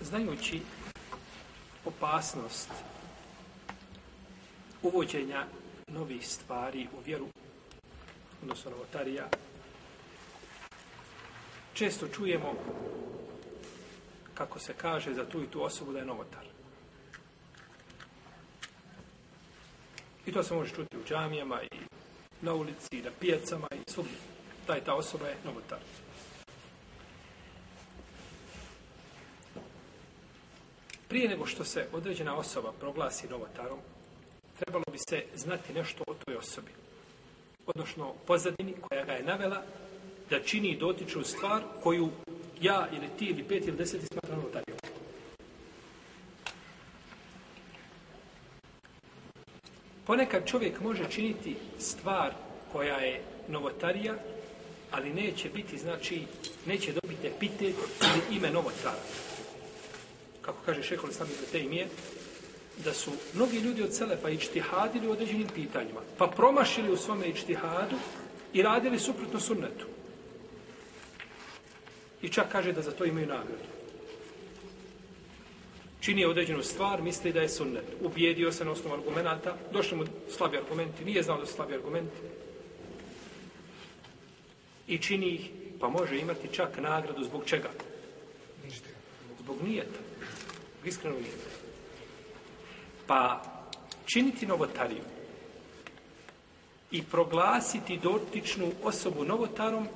znajući opasnost uvođenja novih stvari u vjeru, odnosno novotarija, često čujemo, kako se kaže, za tu i tu osobu da je novotar. I to se može čuti u džamijama i na ulici i na pijacama i svugdje. Taj ta osoba je novotar. Novotar. Prije nego što se određena osoba proglasi novotarom, trebalo bi se znati nešto o toj osobi. Odnošno pozadini koja ga je navela da čini dotiču stvar koju ja ili ti ili pet ili deseti smatra novotarijom. Ponekad čovjek može činiti stvar koja je novotarija, ali neće biti, znači, neće dobiti epitet ili ime novotara kako kaže šehol sami te imije, da su mnogi ljudi od Selefa ičtihadili u određenim pitanjima, pa promašili u svome ičtihadu i radili suprotno sunnetu. I čak kaže da za to imaju nagradu. Čini određenu stvar, misli da je sunnet. Ubijedio se na osnovu argumenta, došli mu slabi argumenti, nije znao da su slabi argumenti. I čini ih, pa može imati čak nagradu zbog čega? Zbog nijeta iskreno vjeruje. Pa činiti novotariju i proglasiti dotičnu osobu novotarom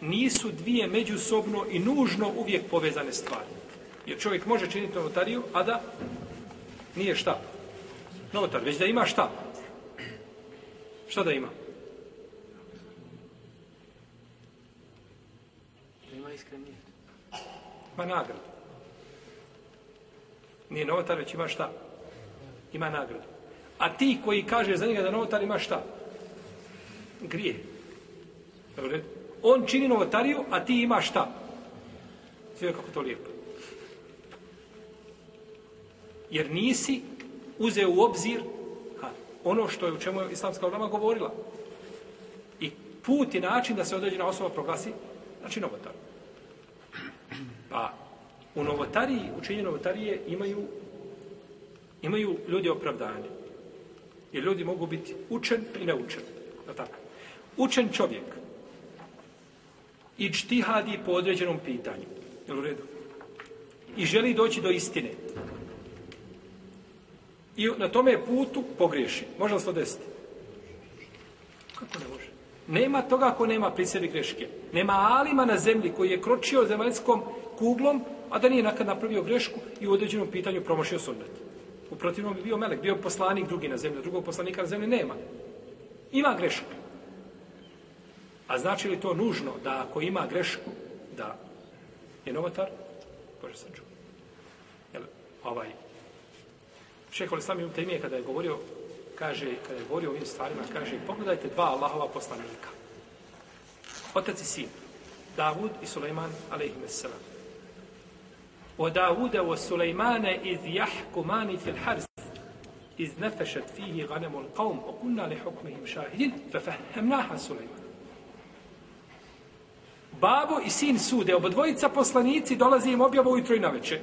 nisu dvije međusobno i nužno uvijek povezane stvari. Jer čovjek može činiti novotariju, a da nije šta? Novotar, već da ima šta? Šta da ima? Da ima iskren nijet. Pa nagradu nije novotar, već ima šta? Ima nagradu. A ti koji kaže za njega da novotar ima šta? Grije. Dobre? On čini novotariju, a ti ima šta? Sve kako to lijepo. Jer nisi uzeo u obzir ha, ono što je u čemu je islamska ulama govorila. I put i način da se određena osoba proglasi, znači novotar. Pa, U novotariji, učenje novotarije imaju imaju ljudi opravdanje. Jer ljudi mogu biti učen i neučen. Da tako. Učen čovjek i čtihadi po određenom pitanju. Je u redu? I želi doći do istine. I na tome je putu pogriješi. Može li se to desiti? Kako ne može? Nema toga ko nema pri sebi greške. Nema alima na zemlji koji je kročio zemaljskom kuglom a da nije nakad napravio grešku i u određenom pitanju promošio sunnet. U protivnom bi bio melek, bio poslanik drugi na zemlji, drugog poslanika na zemlji nema. Ima grešku. A znači li to nužno da ako ima grešku, da je novatar? Bože sad ću. Jel, ovaj, šeho li sami um kada je govorio, kaže, kada je govorio o ovim stvarima, kaže, pogledajte dva Allahova poslanika. Otac i sin. Davud i Sulejman, alaihi veselam. وداوده وسليمان إذ يحكمان في الحرس إذ نفشت فيه غنم القوم وكنا لحكمهم شاهدين ففهمناها سليمان Babo i sin sude, obodvojica poslanici dolaze im objavu ujutro i naveče.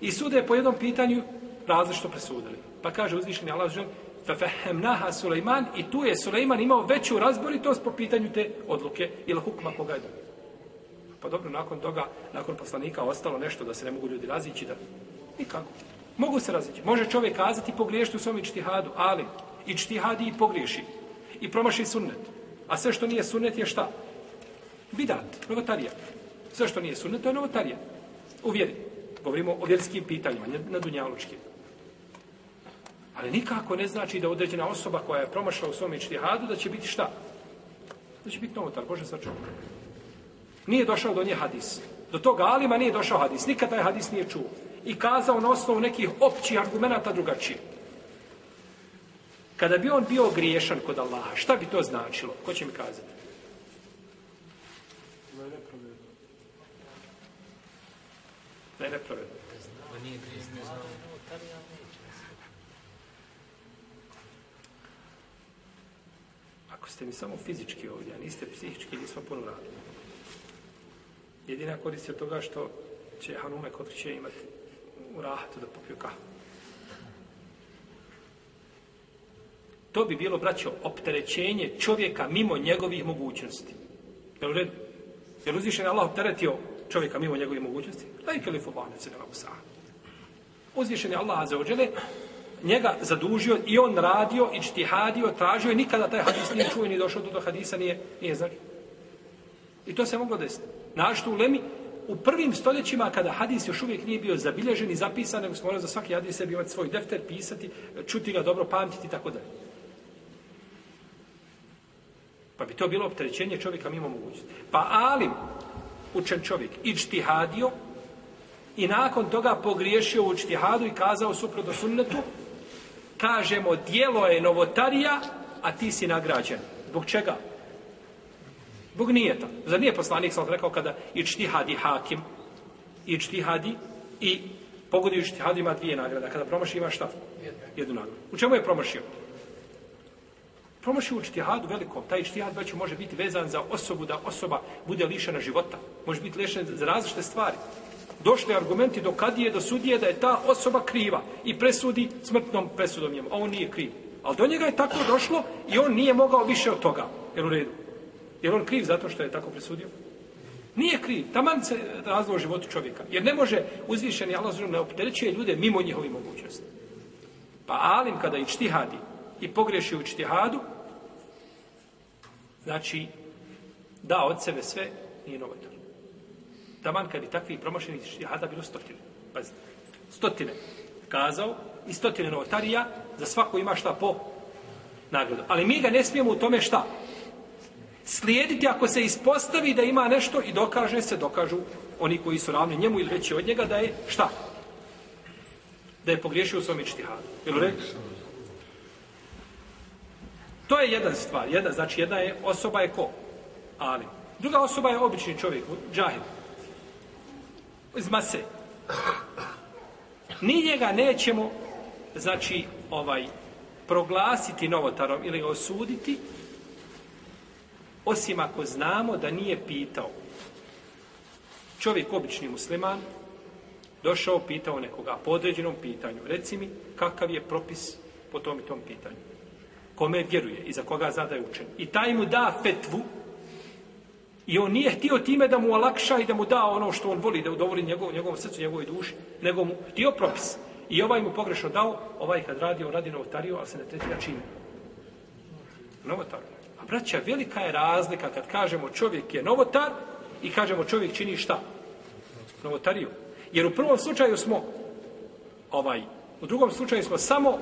I sude po jednom pitanju različno presudili. Pa kaže uzvišeni Allah žel, fefehemnaha Sulejman, i tu je Sulejman imao veću razboritost po pitanju te odluke ili hukma koga je donio. Pa dobro, nakon toga, nakon poslanika ostalo nešto da se ne mogu ljudi razići da nikako. Mogu se razići. Može čovjek kazati pogriješiti u svom ičtihadu, ali ičtihadi i pogriješi. I promaši sunnet. A sve što nije sunnet je šta? Bidat, novotarija. Sve što nije sunnet to je novotarija. U vjeri. Govorimo o vjerskim pitanjima, ne na dunjalučkim. Ali nikako ne znači da određena osoba koja je promašala u svom ičtihadu da će biti šta? Da će biti novotar, Bože sačuvaj nije došao do nje hadis. Do toga alima nije došao hadis. Nikada taj hadis nije čuo. I kazao na osnovu nekih općih argumenta drugačije. Kada bi on bio griješan kod Allaha, šta bi to značilo? Ko će mi kazati? Da je nepravedno. Da je nepravedno. Da nije griješan. Ako ste mi samo fizički ovdje, a niste psihički, nismo puno radili jedina korist je od toga što će Hanume kod će imati u rahatu da popiju kahvu. To bi bilo, braćo, opterećenje čovjeka mimo njegovih mogućnosti. Jel u redu? Jel uzvišen Allah opteretio čovjeka mimo njegovih mogućnosti? Laj ke li fubane se nema usaha. Uzvišen je Allah, za ođele, njega zadužio i on radio i čtihadio, tražio i nikada taj hadis nije čuo i nije došao do, do hadisa, nije, nije znači. I to se moglo desiti. Našto u Lemi, u prvim stoljećima, kada hadis još uvijek nije bio zabilježen i zapisan, nego smo morali za svaki hadis sebi imati svoj defter, pisati, čuti ga dobro, pamtiti, tako dalje. Pa bi to bilo opterećenje čovjeka mimo mogućnosti. Pa Alim, učen čovjek, ičti hadio i nakon toga pogriješio u učtihadu i kazao suprotno sunnetu, kažemo, dijelo je novotarija, a ti si nagrađen. Zbog čega? Zbog čega? Zbog nijeta. Zar nije poslanik sam rekao kada ičtihadi hakim, ičtihadi i pogodio ičtihadi ima dvije nagrada. Kada promaši ima šta? Jednu nagradu. U čemu je promašio? Promaši u ičtihadu velikom. Taj ičtihad već može biti vezan za osobu da osoba bude lišena života. Može biti lišena za različite stvari. Došli argumenti do kadije, do sudije da je ta osoba kriva i presudi smrtnom presudom njemu. A on nije kriv. Ali do njega je tako došlo i on nije mogao više od toga. Jer u redu. Je on kriv zato što je tako presudio? Nije kriv. Taman se razlo životu čovjeka. Jer ne može uzvišeni Allah zrlom ne opterećuje ljude mimo njihovi mogućnosti. Pa Alim kada i čtihadi i pogreši u čtihadu, znači da od sebe sve nije novotar. Taman kad i takvi promašeni čtihada bilo stotine. Pazite. Stotine. Kazao i stotine novotarija za svako ima šta po nagradu. Ali mi ga ne smijemo u tome šta? Šta? slijediti ako se ispostavi da ima nešto i dokaže se, dokažu oni koji su ravni njemu ili veći od njega da je šta? Da je pogriješio u svom ičtihadu. Jel re? To je jedan stvar. Jedna, znači jedna je osoba je ko? Ali. Druga osoba je obični čovjek, džahil. Iz mase. Ni njega nećemo, znači, ovaj, proglasiti novotarom ili ga osuditi, Osim ako znamo da nije pitao. Čovjek, obični musliman, došao, pitao nekoga po određenom pitanju. Reci mi, kakav je propis po tom i tom pitanju? Kome vjeruje i za koga zna da je učen? I taj mu da fetvu, I on nije htio time da mu olakša i da mu da ono što on voli, da udovoli njegov, njegovom srcu, njegovoj duši, nego mu htio propis. I ovaj mu pogrešno dao, ovaj kad radi, on radi novotariju, ali se ne tretira čime. Novotariju braća, velika je razlika kad kažemo čovjek je novotar i kažemo čovjek čini šta? Novotariju. Jer u prvom slučaju smo ovaj, u drugom slučaju smo samo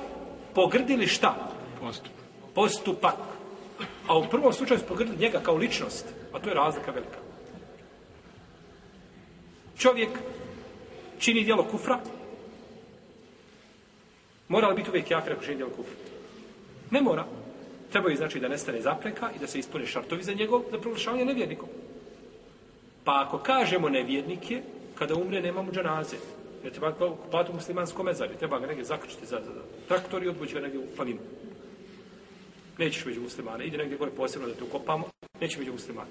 pogrdili šta? Postupak. Postupak. A u prvom slučaju smo pogrdili njega kao ličnost. A to je razlika velika. Čovjek čini dijelo kufra. Mora li biti uvijek jafir ako čini dijelo kufra? Ne mora. Ne mora. Treba je znači da nestane zapreka i da se ispune šartovi za njegov za proglašavanje nevjernikom. Pa ako kažemo nevjernik je, kada umre nema mu džanaze. Ne treba ga kupati u muslimanskom mezari. Treba ga negdje zakačiti za, za, za traktor i odvođi ga negdje u planinu. Nećeš među muslimane. Ide negdje gore posebno da te ukopamo. Neće među muslimane.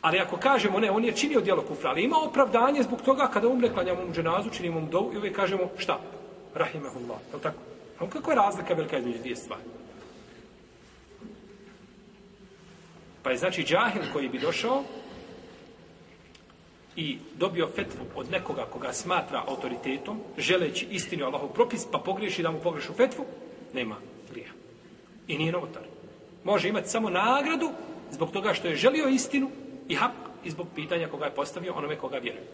Ali ako kažemo ne, on je činio dijelo kufra, ali ima opravdanje zbog toga kada umre, klanjamo mu dženazu, činimo mu dovu i uvijek kažemo šta? Rahimahullah. Je tako? A kako je razlika velika između dvije stvari? Pa je znači džahil koji bi došao i dobio fetvu od nekoga koga smatra autoritetom, želeći istinu Allahov propis, pa pogriješi da mu pogrešu fetvu, nema grija. I nije novotar. Može imati samo nagradu zbog toga što je želio istinu i hap, i zbog pitanja koga je postavio onome koga vjeruje.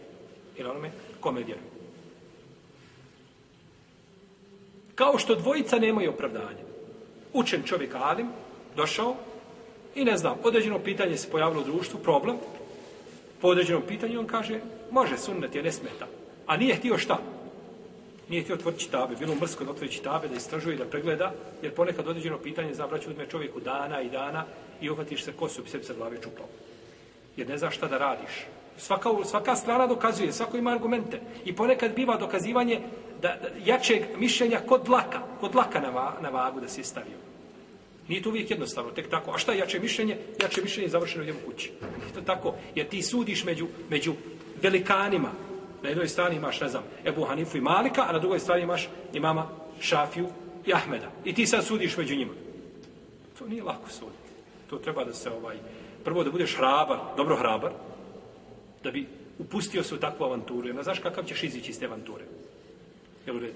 Ili onome kome vjeruje. Kao što dvojica nemaju opravdanje. Učen čovjek Alim došao I ne znam, određeno pitanje se pojavilo u društvu, problem. Po određenom pitanju on kaže, može sunnet je, ne smeta. A nije htio šta? Nije htio otvoriti tabe, bilo mrsko da otvori čitabe, da istražuje, da pregleda, jer ponekad određeno pitanje zabraću odme čovjeku dana i dana i uhvatiš se kosu, bi se sa glave čupao. Jer ne znaš šta da radiš. Svaka, svaka strana dokazuje, svako ima argumente. I ponekad biva dokazivanje da, da jačeg mišljenja kod dlaka, kod dlaka na, va, na vagu da se stavio. Nije to uvijek jednostavno, tek tako. A šta je jače mišljenje? Jače mišljenje je završeno u njemu kući. Nije to tako, jer ti sudiš među, među velikanima. Na jednoj strani imaš, ne znam, Ebu Hanifu i Malika, a na drugoj strani imaš imama Šafiju i Ahmeda. I ti sad sudiš među njima. To nije lako suditi. To treba da se, ovaj, prvo da budeš hrabar, dobro hrabar, da bi upustio se u takvu avanturu. Jer ne znaš kakav ćeš izići iz te avanture. Jel u redu?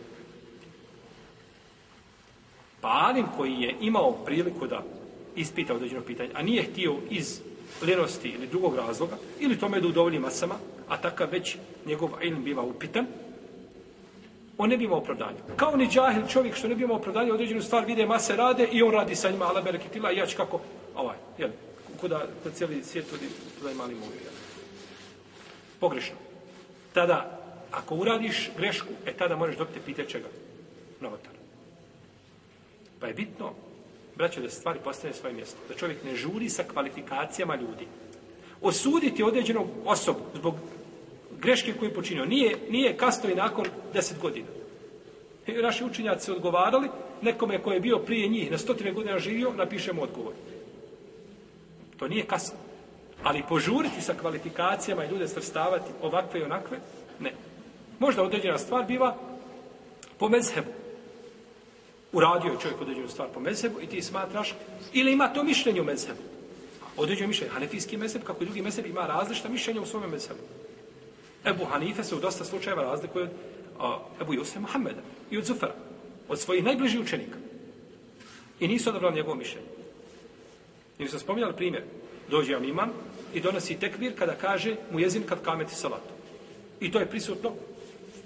Pa alim koji je imao priliku da ispita određeno pitanje, a nije htio iz lenosti ili drugog razloga, ili tome da udovolji masama, a takav već njegov ilm biva upitan, on ne bi imao opravdanje. Kao ni džahil čovjek što ne bi imao opravdanje, određenu stvar vide mase rade i on radi sa njima, ala bere kitila, i ja ću kako, ovaj, jel, kuda, kod cijeli svijet, kuda je mali moj, jel. Pogrešno. Tada, ako uradiš grešku, e tada moraš dobiti pitaj čega? Novotar. Pa je bitno, braćo, da stvari postane svoje mjesto. Da čovjek ne žuri sa kvalifikacijama ljudi. Osuditi određenu osobu zbog greške koju je počinio. Nije, nije kasno i nakon deset godina. I e, naši učinjaci se odgovarali nekome koji je bio prije njih, na stotine godina živio, napišemo odgovor. To nije kasno. Ali požuriti sa kvalifikacijama i ljude svrstavati ovakve i onakve, ne. Možda određena stvar biva po mezhebu uradio je čovjek određenu stvar po mezhebu i ti smatraš, ili ima to mišljenje u mezhebu. Određeno mišljenje, hanefijski mezheb, kako i drugi mezheb, ima različita mišljenja u svome mezhebu. Ebu Hanife se u dosta slučajeva razlikuje od Ebu Jose Mohameda i od Zufara, od svojih najbližih učenika. I nisu odabrali njegovo mišljenje. I mi smo spominjali primjer. Dođe vam imam i donosi tekvir kada kaže mu jezin kad kameti salatu. I to je prisutno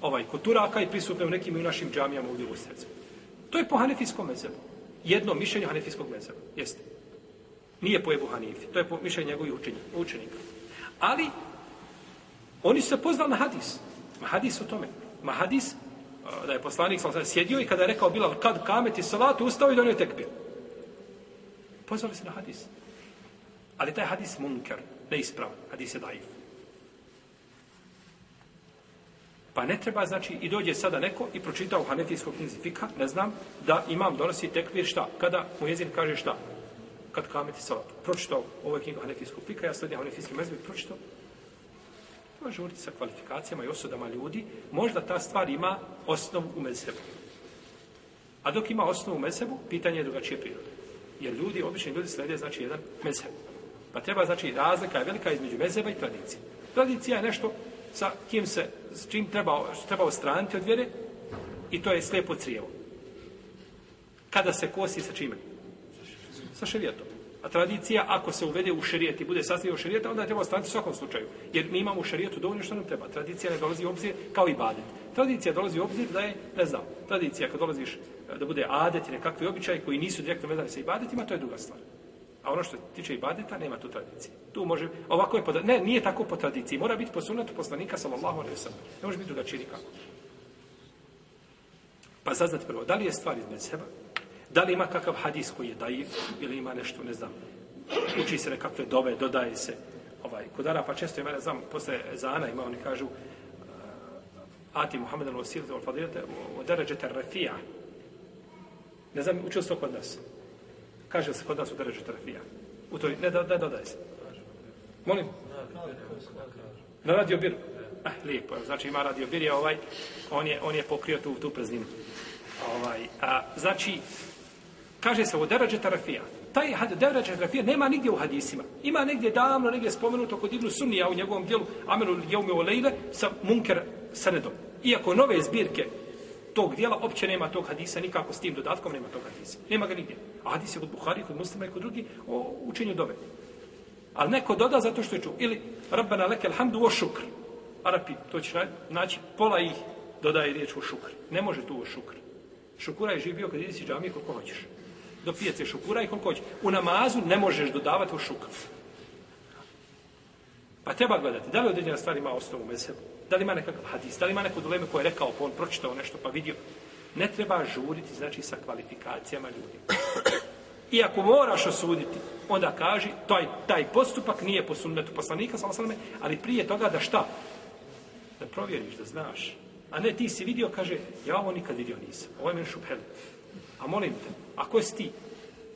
ovaj, kod Turaka i prisutno je u nekim i u našim džamijama ovdje u srcu. To je po hanefijskom mezebu. Jedno mišljenje hanefijskog mezeba. Jeste. Nije po Ebu Hanifi. To je po mišljenju njegovih učenika. Ali, oni su se poznali na hadis. Ma hadis o tome. Ma hadis, uh, da je poslanik sam sjedio i kada je rekao Bilal, kad kamet i salatu, ustao i donio tekbir. Pozvali se na hadis. Ali taj hadis munker, neispravan. Hadis je daif. Pa ne treba, znači, i dođe sada neko i pročita u Hanefijskog knjizifika, ne znam, da imam donosi tekbir šta? Kada mu jezin kaže šta? Kad kameti salat. Pročitao ovo je knjiga Hanefijskog fika, ja sledim Hanefijski mezbi, pročitao. To je žuriti sa kvalifikacijama i osudama ljudi. Možda ta stvar ima osnov u mezebu. A dok ima osnov u mezebu, pitanje je drugačije prirode. Jer ljudi, obični ljudi slede, znači, jedan mezheb. Pa treba, znači, razlika je velika između mezeba i tradicije. Tradicija je nešto sa kim se s čim treba, treba ostraniti od vjere i to je slepo crijevo. Kada se kosi sa čime? Sa šerijetom. A tradicija, ako se uvede u šerijet i bude sastavio šerijeta, onda treba ostraniti u svakom slučaju. Jer mi imamo u šerijetu dovoljno što nam treba. Tradicija ne dolazi u obzir kao i badet. Tradicija dolazi u obzir da je, ne znam, tradicija kad dolaziš da bude adet i nekakvi običaj koji nisu direktno vezani sa ibadetima, to je druga stvar. A ono što tiče ibadeta, nema tu tradicije. Tu može, ovako je po ne, nije tako po tradiciji. Mora biti po sunetu poslanika, sallallahu alaihi sallam. Ne može biti drugačiji nikako. Pa saznat prvo, da li je stvar iz mezheba? Da li ima kakav hadis koji je dajiv? Ili ima nešto, ne znam, uči se nekakve dove, dodaje se ovaj, kod Arapa. Često ima, ne znam, posle Zana ima, oni kažu, eh, Ati Muhammed al-Osir, al-Fadirate, u deređete refija. Ne znam, učio se to kod nas kaže se kod nas u Dereži Terafija. U toj, ne, ne, ne dodaje se. Molim? Na radio biru. Eh, lijepo, znači ima radio bir je ovaj, on je, on je pokrio tu, tu prezninu. Ovaj, a, znači, kaže se u Dereži Terafija. Taj had, Dereži Terafija nema nigdje u hadisima. Ima negdje davno, negdje spomenuto kod Ibnu Sunija u njegovom dijelu Amenu Jeume Olejle sa Munker Sanedom. Iako nove zbirke tog dijela, opće nema tog hadisa, nikako s tim dodatkom nema tog hadisa. Nema ga nigdje. A hadis je kod Buhari, kod muslima i kod drugi o učenju dove. Ali neko doda zato što je čuo. Ili Rabbana leke alhamdu o šukr. Arapi, to će naći pola ih dodaje riječ o šukr. Ne može tu o šukr. Šukura je živ bio kad si džamije koliko hoćeš. Do pijace šukura i koliko hoćeš. U namazu ne možeš dodavati o šukr. Pa treba gledati. Da li određena stvar ima osnovu mezhebu? da li ima nekakav hadis, da li ima neko dileme koje je rekao, pa on pročitao nešto, pa vidio. Ne treba žuriti, znači, sa kvalifikacijama ljudi. I ako moraš osuditi, onda kaži, taj, taj postupak nije po sunnetu poslanika, salame, ali prije toga da šta? Da provjeriš, da znaš. A ne, ti si vidio, kaže, ja ovo nikad vidio nisam. Ovo je meni šupel. A molim te, a ko si ti?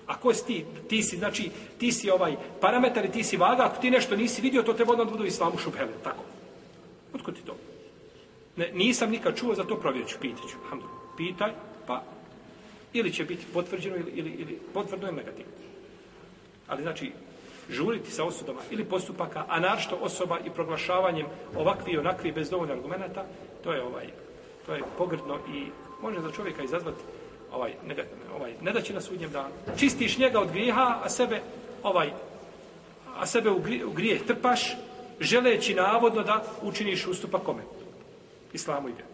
A ko si ti? Ti si, znači, ti si ovaj parametar i ti si vaga. Ako ti nešto nisi vidio, to treba odmah budu islamu šupel. Tako. Otkud ti to? Ne, nisam nikad čuo, zato provjerit ću, pitat ću. Pitaj, pa ili će biti potvrđeno ili, ili, ili potvrdno je negativno. Ali znači, žuriti sa osudama ili postupaka, a našto osoba i proglašavanjem ovakvi i onakvi bez dovoljno argumenta, to je ovaj, to je pogrdno i može za čovjeka izazvati ovaj, ne, ovaj, ne da će na sudnjem danu. Čistiš njega od griha, a sebe ovaj, a sebe u, grije, u grije trpaš, želeći navodno da učiniš ustupak kome? Islamu ide.